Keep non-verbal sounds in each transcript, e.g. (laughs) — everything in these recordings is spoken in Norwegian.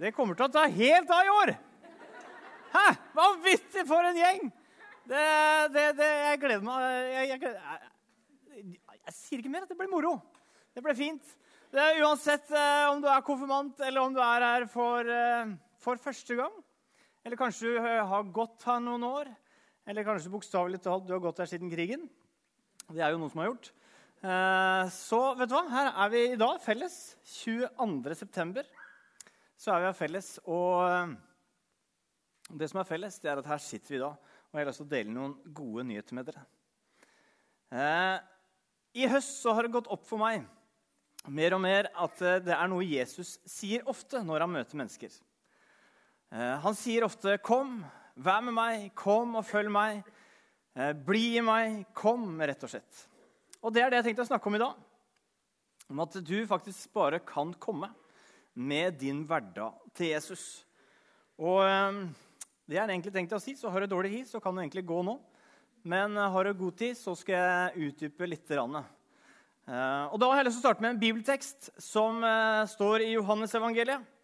Det kommer til å ta helt av i år! Hæ? Vanvittig for en gjeng! Det, det, det, jeg gleder meg jeg, jeg, jeg, jeg, sier ikke mer. at Det blir moro. Det blir fint. Det uansett eh, om du er konfirmant, eller om du er her for, eh, for første gang. Eller kanskje du har gått her noen år. Eller kanskje bokstavelig talt du har gått her siden krigen. Det er jo noen som har gjort. Eh, så vet du hva? her er vi i dag felles. 22. så er vi her felles. Og eh, det som er felles, det er at her sitter vi da. Og jeg har lyst til å dele noen gode nyheter med dere. Eh, I høst så har det gått opp for meg mer og mer at eh, det er noe Jesus sier ofte når han møter mennesker. Han sier ofte 'Kom, vær med meg. Kom og følg meg. Bli i meg. Kom', rett og slett. Og det er det jeg tenkte å snakke om i dag. Om at du faktisk bare kan komme med din hverdag til Jesus. Og eh, det jeg egentlig tenkt å si. Så har du dårlig tid, så kan du egentlig gå nå. Men eh, har du god tid, så skal jeg utdype litt. Uh, og Da har jeg lyst til å starte med en bibeltekst som uh, står i Johannesevangeliet.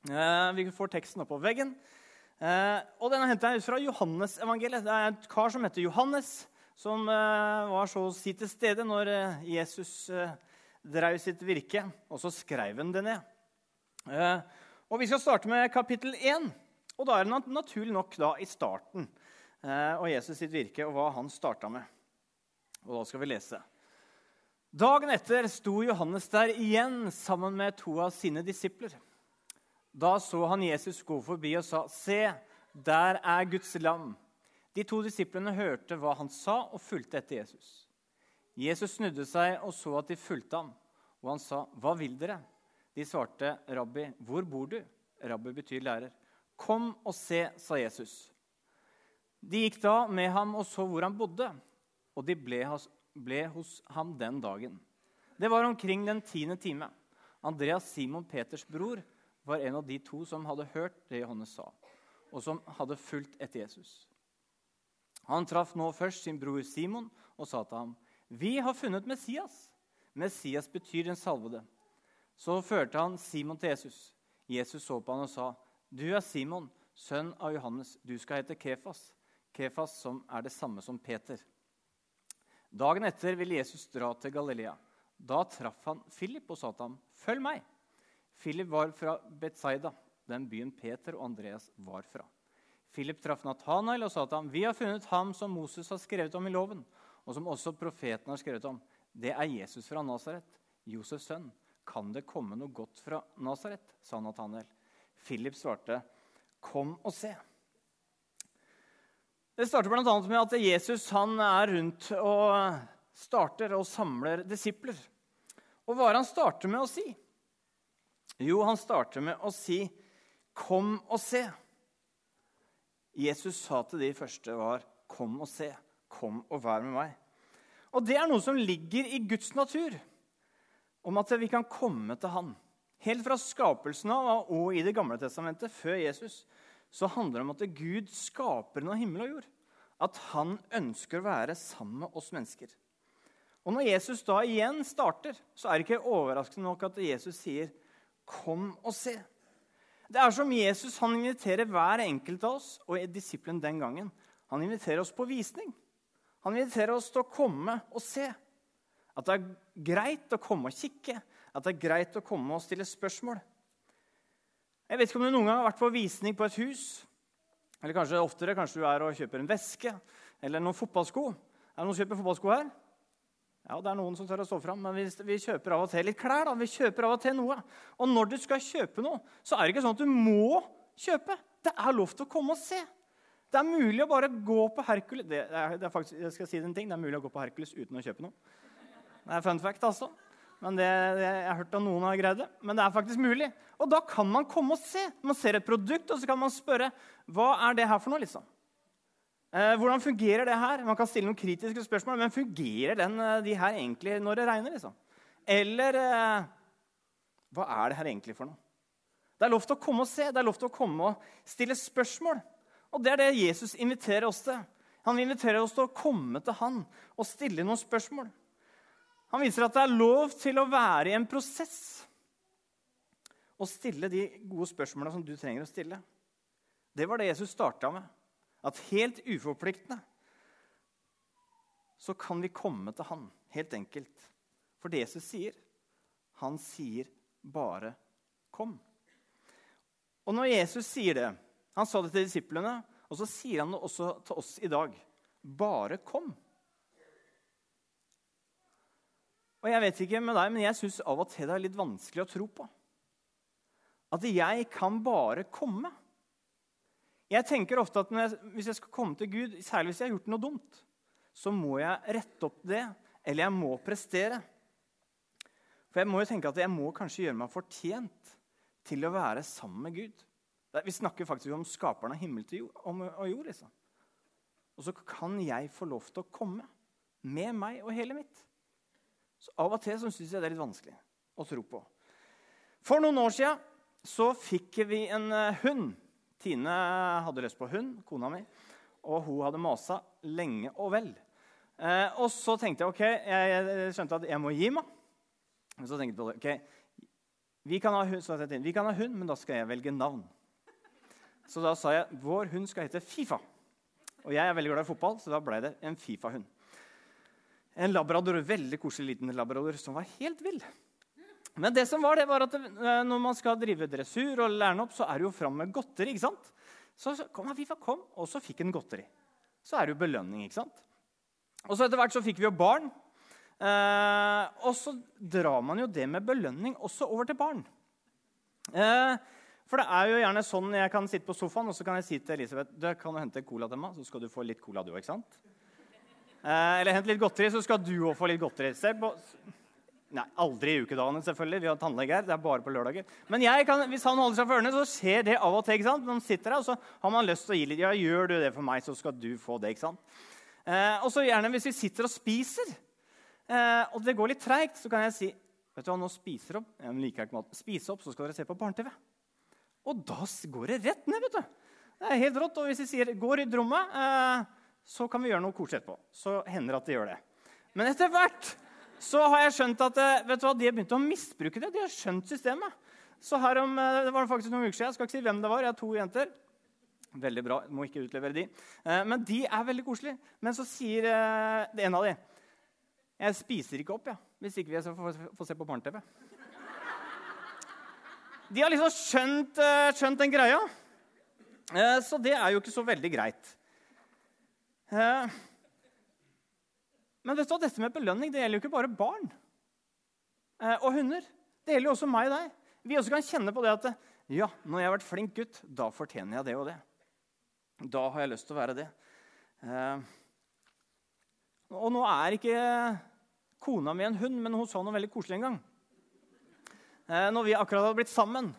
Vi får teksten opp på veggen. Og Den henter jeg ut fra Johannesevangeliet. Det er et kar som heter Johannes, som var så å si til stede når Jesus drev sitt virke. Og så skrev han det ned. Og Vi skal starte med kapittel 1. Og da er det naturlig nok da i starten eh, og Jesus sitt virke og hva han starta med. Og da skal vi lese. Dagen etter sto Johannes der igjen sammen med to av sine disipler. Da så han Jesus gå forbi og sa, 'Se, der er Guds lam.' De to disiplene hørte hva han sa, og fulgte etter Jesus. Jesus snudde seg og så at de fulgte ham, og han sa, 'Hva vil dere?' De svarte, 'Rabbi, hvor bor du?' Rabbi betyr lærer. 'Kom og se', sa Jesus. De gikk da med ham og så hvor han bodde, og de ble hos, ble hos ham den dagen. Det var omkring den tiende time. Andreas, Simon Peters bror, var en av de to som hadde hørt det Johannes sa, og som hadde fulgt etter Jesus. Han traff nå først sin bror Simon og sa til ham, 'Vi har funnet Messias.' Messias betyr den salvede. Så førte han Simon til Jesus. Jesus så på han og sa, du er Simon, sønn av Johannes. Du skal hete Kefas. Kefas som er det samme som Peter. Dagen etter ville Jesus dra til Galilea. Da traff han Philip og sa til ham, 'Følg meg.' Philip var fra Betsaida, den byen Peter og Andreas var fra. Philip traff Nathanael og sa til ham, 'Vi har funnet ham som Moses har skrevet om i loven,' 'og som også profeten har skrevet om.' 'Det er Jesus fra Nasaret, Josefs sønn.' 'Kan det komme noe godt fra Nasaret?' sa Nathanael. Philip svarte, 'Kom og se'. Det starter bl.a. med at Jesus er rundt og starter og samler disipler. Og hva er han starter med å si? Jo, han starter med å si, 'Kom og se'. Jesus sa til de første var, 'Kom og se. Kom og vær med meg'. Og det er noe som ligger i Guds natur, om at vi kan komme til Han. Helt fra skapelsen av og i Det gamle testamentet, før Jesus, så handler det om at Gud skaper noe himmel og jord. At han ønsker å være sammen med oss mennesker. Og Når Jesus da igjen starter, så er det ikke overraskende nok at Jesus sier, 'Kom og se'. Det er som Jesus han inviterer hver enkelt av oss og disippelen den gangen. Han inviterer oss på visning. Han inviterer oss til å komme og se. At det er greit å komme og kikke at det er greit å komme og stille spørsmål. Jeg vet ikke om du noen gang har vært på visning på et hus. Eller kanskje oftere kanskje du er og kjøper en veske eller noen fotballsko. Er det noen som kjøper fotballsko her? Ja, det er noen som tør å stå fram, men vi, vi, kjøper av og til litt klær. da. Vi kjøper av og til noe. Og når du skal kjøpe noe, så er det ikke sånn at du må kjøpe. Det er lov til å komme og se. Det er mulig å bare gå på Hercules det er, det faktisk, jeg skal si en ting, det er mulig å gå på Hercules uten å kjøpe noe. Det er fun fact, altså. Men det, Jeg har hørt at noen har greid det. Men det er faktisk mulig. Og da kan man komme og se. Man ser et produkt, og så kan man spørre hva er det her for noe. liksom? Eh, hvordan fungerer det her? Man kan stille noen kritiske spørsmål. Men fungerer den, eh, de her egentlig når det regner? liksom? Eller eh, hva er det her egentlig for noe? Det er lov til å komme og se, det er lov til å komme og stille spørsmål. Og det er det Jesus inviterer oss til. Han inviterer oss til å komme til han og stille noen spørsmål. Han viser at det er lov til å være i en prosess. og stille de gode spørsmåla som du trenger å stille. Det var det Jesus starta med. At helt uforpliktende så kan vi komme til han, helt enkelt. For det Jesus sier, han sier bare 'kom'. Og når Jesus sier det Han sa det til disiplene, og så sier han det også til oss i dag. Bare kom. Og jeg vet ikke med deg, men jeg syns av og til det er litt vanskelig å tro på. At jeg kan bare komme. Jeg tenker ofte at jeg, hvis jeg skal komme til Gud, særlig hvis jeg har gjort noe dumt, så må jeg rette opp det, eller jeg må prestere. For jeg må jo tenke at jeg må kanskje gjøre meg fortjent til å være sammen med Gud. Vi snakker faktisk om skaperen av himmel og jord. liksom. Og så kan jeg få lov til å komme med meg og hele mitt. Så Av og til syns jeg det er litt vanskelig å tro på. For noen år siden så fikk vi en eh, hund. Tine hadde lyst på hund, kona mi, og hun hadde masa lenge og vel. Eh, og så tenkte jeg ok, jeg, jeg, skjønte at jeg må gi meg. Og så tenkte jeg ok, vi kan, hund, vi kan ha hund, men da skal jeg velge navn. Så da sa jeg vår hund skal hete Fifa. Og jeg er veldig glad i fotball, så da ble det en Fifa-hund. En labrador, veldig koselig liten labrador som var helt vill. Men det som var det var at eh, når man skal drive dressur og lære den opp, så er det jo fram med godteri. ikke sant? Så kom Fifa, kom, og så fikk han godteri. Så er det jo belønning. ikke sant? Og så Etter hvert så fikk vi jo barn. Eh, og så drar man jo det med belønning også over til barn. Eh, for det er jo gjerne sånn jeg kan sitte på sofaen og så kan jeg si til Elisabeth du kan du hente cola til meg, så skal du få litt cola, du òg. Eh, eller hent litt godteri, så skal du òg få litt godteri. På, nei, aldri i ukedagene, selvfølgelig. Vi har tannlege her. Det er bare på lørdager. Men kan, hvis han holder seg for ørene, så skjer det av og til. ikke sant? Man sitter her, og så har man lyst til å gi litt. Ja, gjør du det for meg, så skal du få det. ikke sant? Eh, og så gjerne hvis vi sitter og spiser, eh, og det går litt treigt, så kan jeg si vet du hva, nå spiser opp. Jeg liker ikke mat. Spise opp, så skal dere se på barne-TV. Og da går det rett ned. vet du. Det er helt rått. Og hvis de sier 'gå i rommet', eh, så kan vi gjøre noe koselig etterpå. Så hender det at de gjør det. Men etter hvert så har jeg skjønt at eh, vet du hva, de har begynt å misbruke det. De har skjønt systemet. Så her om, eh, det var faktisk noen uker siden, Jeg skal ikke si hvem det var. Jeg har to jenter. Veldig bra. Må ikke utlevere de. Eh, men de er veldig koselige. Men så sier det en av de Jeg spiser ikke opp ja, hvis ikke vi får, få se på barne-TV. De har liksom skjønt, skjønt den greia. Så det er jo ikke så veldig greit. Eh, men vet du at dette med belønning det gjelder jo ikke bare barn og hunder. Det gjelder jo også meg og deg. Vi også kan kjenne på det at ja, når jeg har vært flink gutt, da fortjener jeg det og det. Da har jeg lyst til å være det. Og nå er ikke kona mi en hund, men hun sa noe veldig koselig en gang. Eh, når vi akkurat hadde blitt sammen.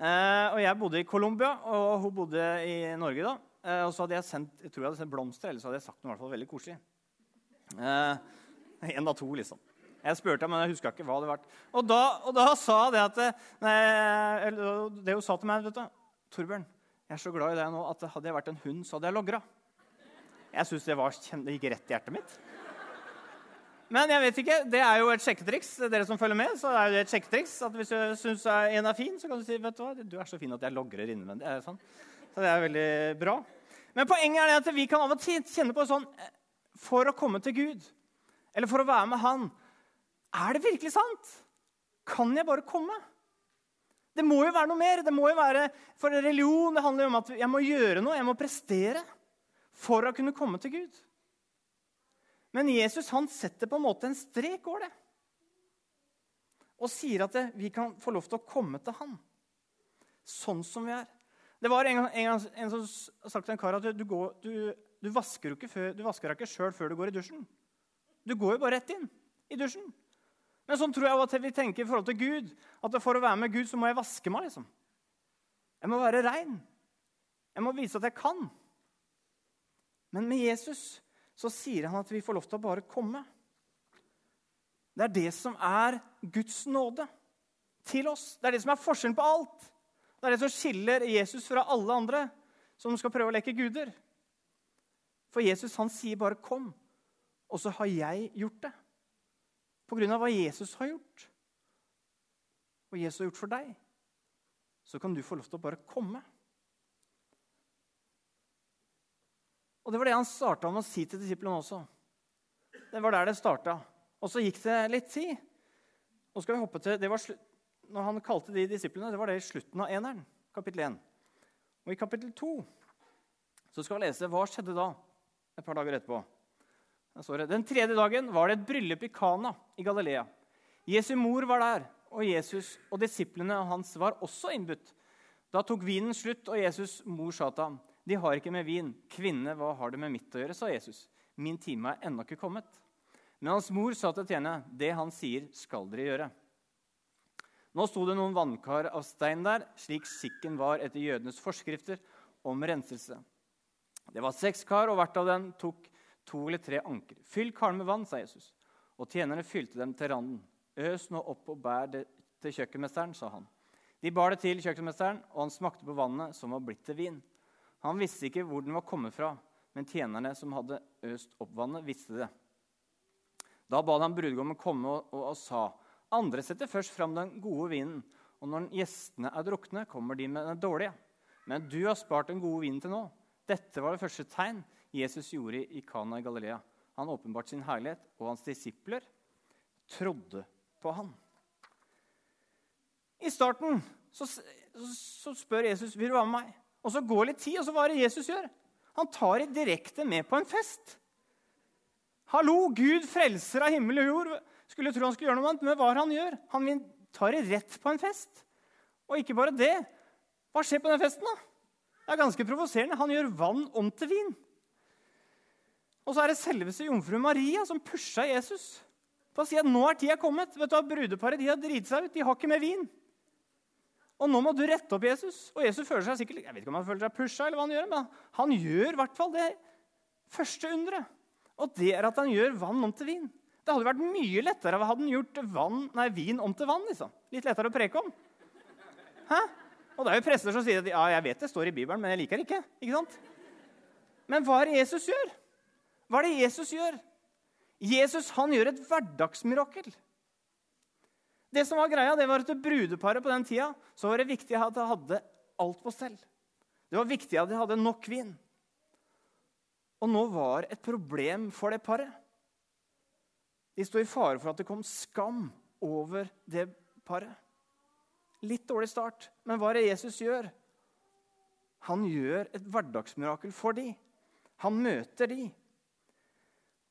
Eh, og Jeg bodde i Colombia, og hun bodde i Norge. da. Eh, og så hadde jeg sendt jeg tror jeg hadde sendt blomster, eller så hadde jeg sagt noe i hvert fall veldig koselig. (laughs) En av to, liksom. Jeg spurte, men jeg huska ikke hva det var. Og da, og da sa det at nei, Det hun sa til meg vet du, 'Torbjørn, jeg er så glad i deg nå at hadde jeg vært en hund, så hadde jeg logra.' Jeg syns det, det gikk rett i hjertet mitt. Men jeg vet ikke, det er jo et sjekketriks. Dere som følger med, så er det et sjekketriks at Hvis du syns en er fin, så kan du si vet du hva, du er så fin at jeg logrer innvendig. Sånn? Så det er veldig bra. Men poenget er at vi kan av og til kjenne på sånn eh, For å komme til Gud, eller for å være med Han Er det virkelig sant? Kan jeg bare komme? Det må jo være noe mer. Det må jo være, For religion det handler jo om at jeg må gjøre noe, jeg må prestere for å kunne komme til Gud. Men Jesus han setter på en måte en strek over det. Og sier at vi kan få lov til å komme til han sånn som vi er. Det var en, en, en som sa til en kar at du, går, du, du vasker deg ikke sjøl før du går i dusjen. Du går jo bare rett inn i dusjen. Men sånn tror jeg at vi tenker i forhold til Gud. At for å være med Gud så må jeg vaske meg. liksom. Jeg må være rein. Jeg må vise at jeg kan. Men med Jesus så sier han at vi får lov til å bare komme. Det er det som er Guds nåde til oss. Det er det som er forskjellen på alt. Det er det som skiller Jesus fra alle andre som skal prøve å leke guder. For Jesus han sier bare 'kom', og så har jeg gjort det. På grunn av hva Jesus har gjort. Og Jesus har gjort for deg. så kan du få lov til å bare komme. Og Det var det han starta med å si til disiplene også. Det var der det starta. Og så gikk det litt tid. Nå skal vi hoppe til, det var Når han kalte de disiplene, det var det i slutten av eneren, kapittel 1. Og i kapittel 2 så skal vi lese hva skjedde da, et par dager etterpå. Den tredje dagen var det et bryllup i Kana i Galilea. Jesu mor var der, og Jesus og disiplene hans var også innbudt. Da tok vinen slutt, og Jesus' mor sa til ham, 'De har ikke med vin.' 'Kvinne, hva har det med mitt å gjøre?' sa Jesus. 'Min time er ennå ikke kommet.' Men hans mor sa til tjenerne, 'Det han sier, skal dere gjøre.' Nå sto det noen vannkar av stein der, slik skikken var etter jødenes forskrifter om renselse. Det var seks kar, og hvert av dem tok to eller tre anker. Fyll karen med vann, sa Jesus. Og tjenerne fylte dem til randen. Øs nå opp og bær det til kjøkkenmesteren, sa han. De bar det til kjøkkenmesteren, og han smakte på vannet som var blitt til vin. Han visste ikke hvor den var kommet fra, men tjenerne som hadde øst opp vannet, visste det. Da ba han brudgommen komme og, og, og sa, andre setter først fram den gode vinen, og når gjestene er drukne, kommer de med den dårlige. Men du har spart den gode vinen til nå. Dette var det første tegn Jesus gjorde i Kana i Galilea. Han åpenbarte sin herlighet, og hans disipler trodde på han. I starten så, så spør Jesus vil du være med meg. Og Så går litt tid, og så hva er det Jesus gjør? Han tar dem direkte med på en fest. Hallo, Gud, frelser av himmel og jord. Skulle tro han skulle gjøre noe annet, men hva han gjør? Han tar det rett på en fest. Og ikke bare det. Hva skjer på den festen, da? Det er ganske provoserende. Han gjør vann om til vin. Og så er det selveste jomfru Maria som pusha Jesus Da å si at nå er tida kommet. Vet du hva, Brudeparet de har driti seg ut. De har ikke mer vin. Og nå må du rette opp Jesus. Og Jesus føler seg sikkert, jeg vet ikke om han føler seg pusha, eller hva han gjør, men han gjør i hvert fall det første underet. Og det er at han gjør vann om til vin. Det hadde vært mye lettere hadde han gjort vann, nei, vin om til vann. liksom. Litt lettere å preke om. Hæ? Og det er jo prester som sier at ja, jeg vet det står i Bibelen, men jeg liker det ikke. ikke sant? Men hva er det Jesus gjør? Hva er det Jesus gjør? Jesus han gjør et hverdagsmirakel. Det som var greia, det var at brudeparet på den tida så var det viktig at de hadde alt på stell. Det var viktig at de hadde nok vin. Og nå var et problem for det paret. De sto i fare for at det kom skam over det paret. Litt dårlig start, men hva er det Jesus gjør? Han gjør et hverdagsmirakel for dem. Han møter dem.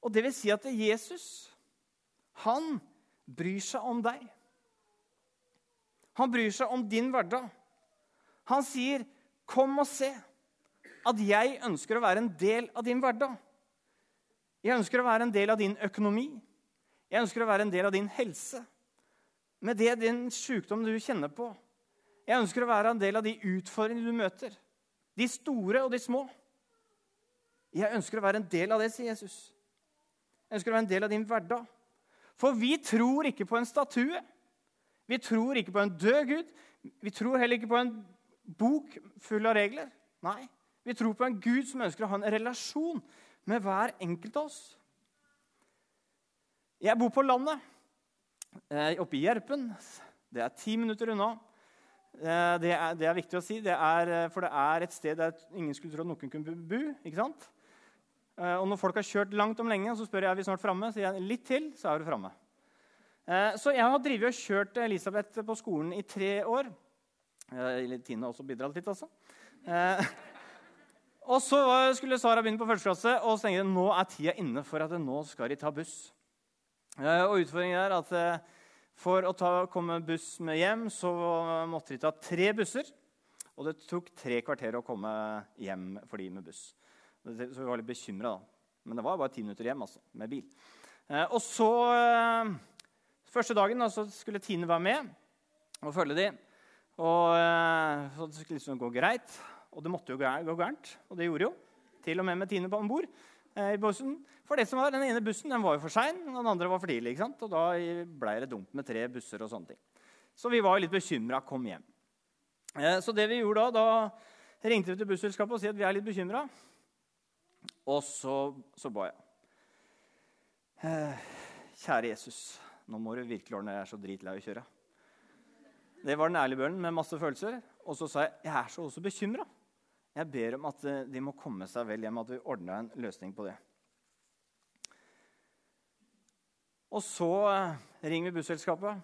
Og det vil si at Jesus, han bryr seg om deg. Han bryr seg om din hverdag. Han sier, 'Kom og se' at jeg ønsker å være en del av din hverdag. Jeg ønsker å være en del av din økonomi. Jeg ønsker å være en del av din helse. Med det din sykdom du kjenner på. Jeg ønsker å være en del av de utfordringene du møter. De store og de små. Jeg ønsker å være en del av det, sier Jesus. Jeg ønsker å være en del av din hverdag. For vi tror ikke på en statue. Vi tror ikke på en død Gud. Vi tror heller ikke på en bok full av regler. Nei, vi tror på en Gud som ønsker å ha en relasjon med hver enkelt av oss. Jeg bor på landet, eh, oppe i Gjerpen. Det er ti minutter unna. Eh, det er, det er viktig å si, det er, eh, for det er et sted der ingen skulle tro at noen kunne bo. ikke sant? Og når folk har kjørt langt om lenge, så spør jeg er vi snart framme. Sier jeg litt til, så er du framme. Så jeg har drivet og kjørt Elisabeth på skolen i tre år. Tine har også bidratt litt, altså. Og så skulle Sara begynne på første klasse, og så tenkte jeg nå er tida inne for at nå skal de ta buss. Eh, og utfordringen er at eh, for å ta, komme buss med hjem så måtte de ta tre busser. Og det tok tre kvarter å komme hjem for de med buss. Så vi var litt bekymra, da. Men det var bare ti minutter hjem altså, med bil. Eh, og så Første dagen da, så skulle Tine være med og følge de. Og så det skulle liksom gå greit. Og det måtte jo gå gærent, og det gjorde jo. Til og med med Tine om bord i bussen. For det som var, Den ene bussen den var jo for sein, og den andre var for tidlig. ikke sant? Og da ble det dumt med tre busser og sånne ting. Så vi var jo litt bekymra. Kom hjem. Eh, så det vi gjorde da, da ringte vi til busselskapet og sa at vi er litt bekymra. Og så, så ba jeg. Eh, kjære Jesus, nå må du virkelig ordne. Jeg er så dritlei av å kjøre. Det var den ærlige bønnen med masse følelser. Og så sa jeg jeg er så også bekymra. Jeg ber om at eh, de må komme seg vel hjem, at vi ordna en løsning på det. Og så eh, ringer vi busselskapet.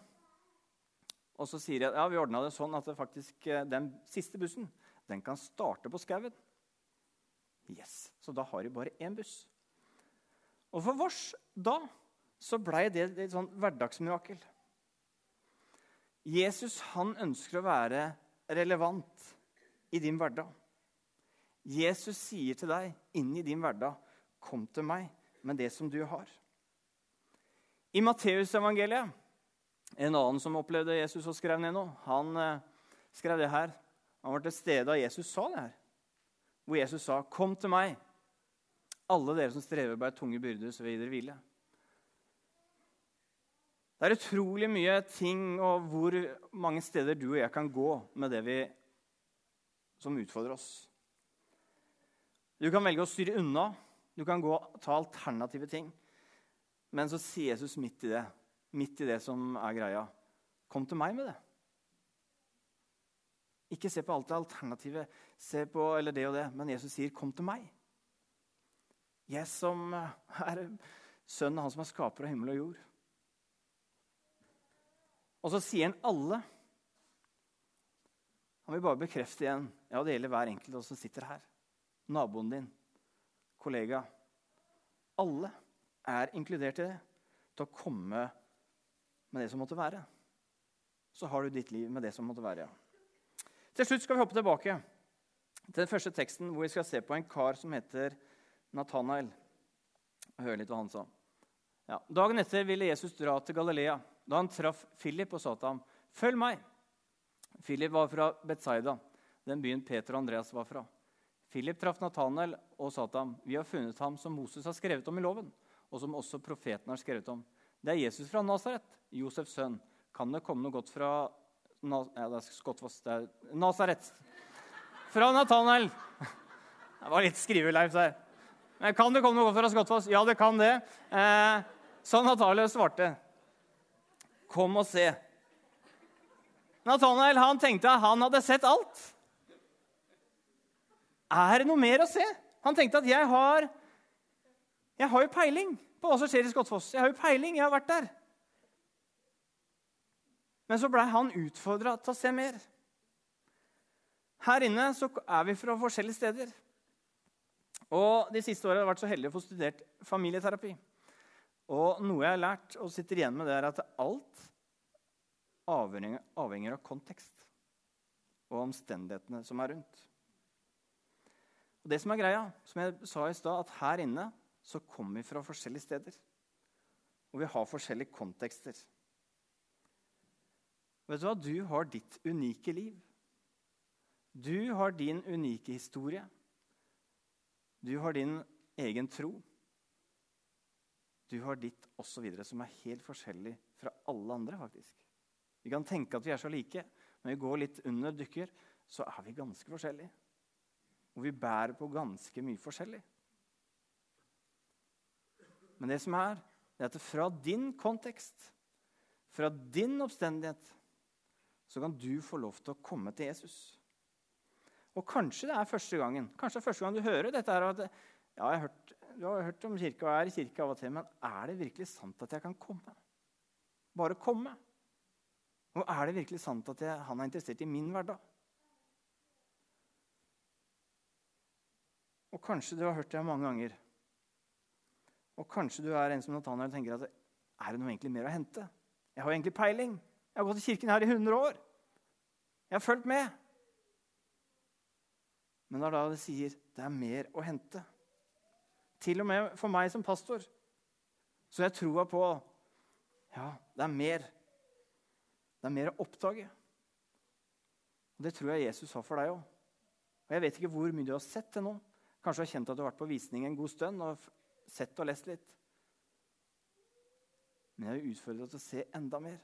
Og så sier jeg ja, vi ordna det sånn at det faktisk, eh, den siste bussen den kan starte på skauen. Yes, Så da har de bare én buss. Og for vårs da så blei det et sånn hverdagsmirakel. Jesus han ønsker å være relevant i din hverdag. Jesus sier til deg inni din hverdag, 'Kom til meg med det som du har'. I Matteusevangeliet, en annen som opplevde Jesus og skrev ned noe, han eh, skrev det her. Han var til stede da Jesus sa det her. Hvor Jesus sa, 'Kom til meg, alle dere som strever bærer tunge byrder, så vil dere hvile'. Det er utrolig mye ting og hvor mange steder du og jeg kan gå med det vi, som utfordrer oss. Du kan velge å styre unna. Du kan gå og ta alternative ting. Men så sier Jesus midt i det, midt i det som er greia, kom til meg med det. Ikke se på alt det alternative, se på eller det og det, men Jesus sier, 'Kom til meg'. Jeg som er sønnen han som er skaper av himmel og jord. Og så sier han alle. Han vil bare bekrefte igjen. Ja, det gjelder hver enkelt av oss som sitter her naboen din, kollega Alle er inkludert i det, til å komme med det som måtte være. Så har du ditt liv med det som måtte være. ja. Til slutt skal vi hoppe tilbake til den første teksten, hvor vi skal se på en kar som heter Nathanael. Høre litt hva han sa. Ja. Dagen etter ville Jesus dra til Galilea. Da han traff Philip og sa til ham, 'Følg meg.' Philip var fra Betzaida, den byen Peter og Andreas var fra. Philip traff Nathanael og sa til ham, 'Vi har funnet ham som Moses har skrevet om i loven,' 'og som også profeten har skrevet om.' 'Det er Jesus fra Nasaret, Josefs sønn. Kan det komme noe godt fra Na ja, det er Skottfoss. Det er Nasaret. Fra Nathanael. (laughs) Det var litt skriveleif der. Men kan det komme noe godt fra Skottfoss? Ja, det kan det. Eh, så Nathanael svarte, 'Kom og se'. Nathanael han tenkte at han hadde sett alt. Er det noe mer å se? Han tenkte at jeg har, jeg har jo peiling på hva som skjer i Skottfoss. Jeg har jo peiling, jeg har vært der. Men så blei han utfordra til å se mer. Her inne så er vi fra forskjellige steder. Og De siste åra har jeg vært så heldig å få studert familieterapi. Og noe jeg har lært og sitter igjen med, det er at alt avhenger, avhenger av kontekst og omstendighetene som er rundt. Og det som er greia, som jeg sa i stad, at her inne så kommer vi fra forskjellige steder. Og vi har forskjellige kontekster. Vet du hva? Du har ditt unike liv. Du har din unike historie. Du har din egen tro. Du har ditt osv. som er helt forskjellig fra alle andre. faktisk. Vi kan tenke at vi er så like. men vi går litt under dykker, så er vi ganske forskjellige. Og vi bærer på ganske mye forskjellig. Men det som er, det er at fra din kontekst, fra din oppstendighet, så kan du få lov til å komme til Jesus. Og kanskje det er første gangen kanskje det er første gang du hører dette. her, at ja, jeg har hørt, Du har hørt om kirka og jeg er i kirka av og til, men er det virkelig sant at jeg kan komme? Bare komme? Og er det virkelig sant at jeg, han er interessert i min hverdag? Og kanskje du har hørt det mange ganger. Og kanskje du er en som Nathaniel tenker at er det noe egentlig mer å hente? Jeg har jo egentlig peiling. Jeg har gått i kirken her i 100 år. Jeg har fulgt med. Men det er da det sier det er mer å hente. Til og med for meg som pastor. Så jeg troa på ja, det er mer. Det er mer å oppdage. Og Det tror jeg Jesus har for deg òg. Og jeg vet ikke hvor mye du har sett til nå. Kanskje du har kjent at du har vært på visning en god stund og sett og lest litt. Men jeg vil utfordre deg til å se enda mer.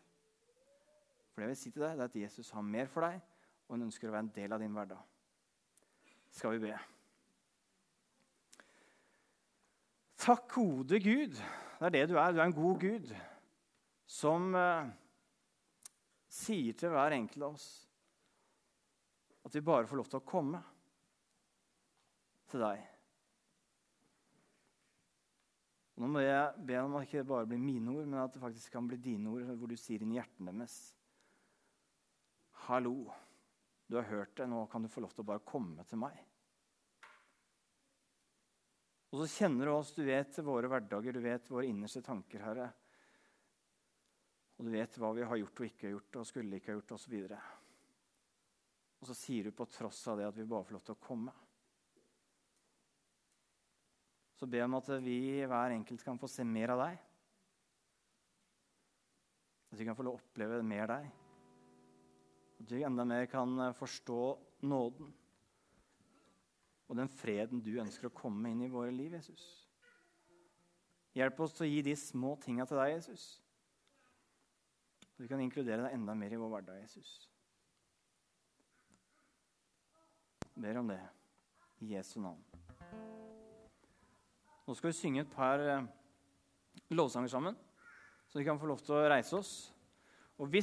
For det jeg vil si til deg, det er at Jesus har mer for deg, og han ønsker å være en del av din hverdag. Skal vi be. Takk, gode Gud. Det er det du er. Du er en god Gud som, eh, sier til hver enkelt av oss at vi bare får lov til å komme til deg. Nå må jeg be om at det ikke bare blir mine ord, men at det faktisk kan bli dine ord, hvor du sier inn hjertene deres Hallo, du har hørt det, nå kan du få lov til å bare komme til meg. Og så kjenner du oss, du vet våre hverdager, du vet våre innerste tanker, Herre. Og du vet hva vi har gjort og ikke har gjort og skulle ikke ha gjort osv. Og, og så sier du på tross av det at vi bare får lov til å komme. Så be om at vi hver enkelt kan få se mer av deg. At vi kan få oppleve mer deg. At vi enda mer kan forstå nåden og den freden du ønsker å komme inn i våre liv, Jesus. Hjelp oss til å gi de små tinga til deg, Jesus. Så vi kan inkludere deg enda mer i vår hverdag, Jesus. Jeg ber om det i Jesu navn. Nå skal vi synge et par eh, lovsanger sammen, så vi kan få lov til å reise oss. Og hvis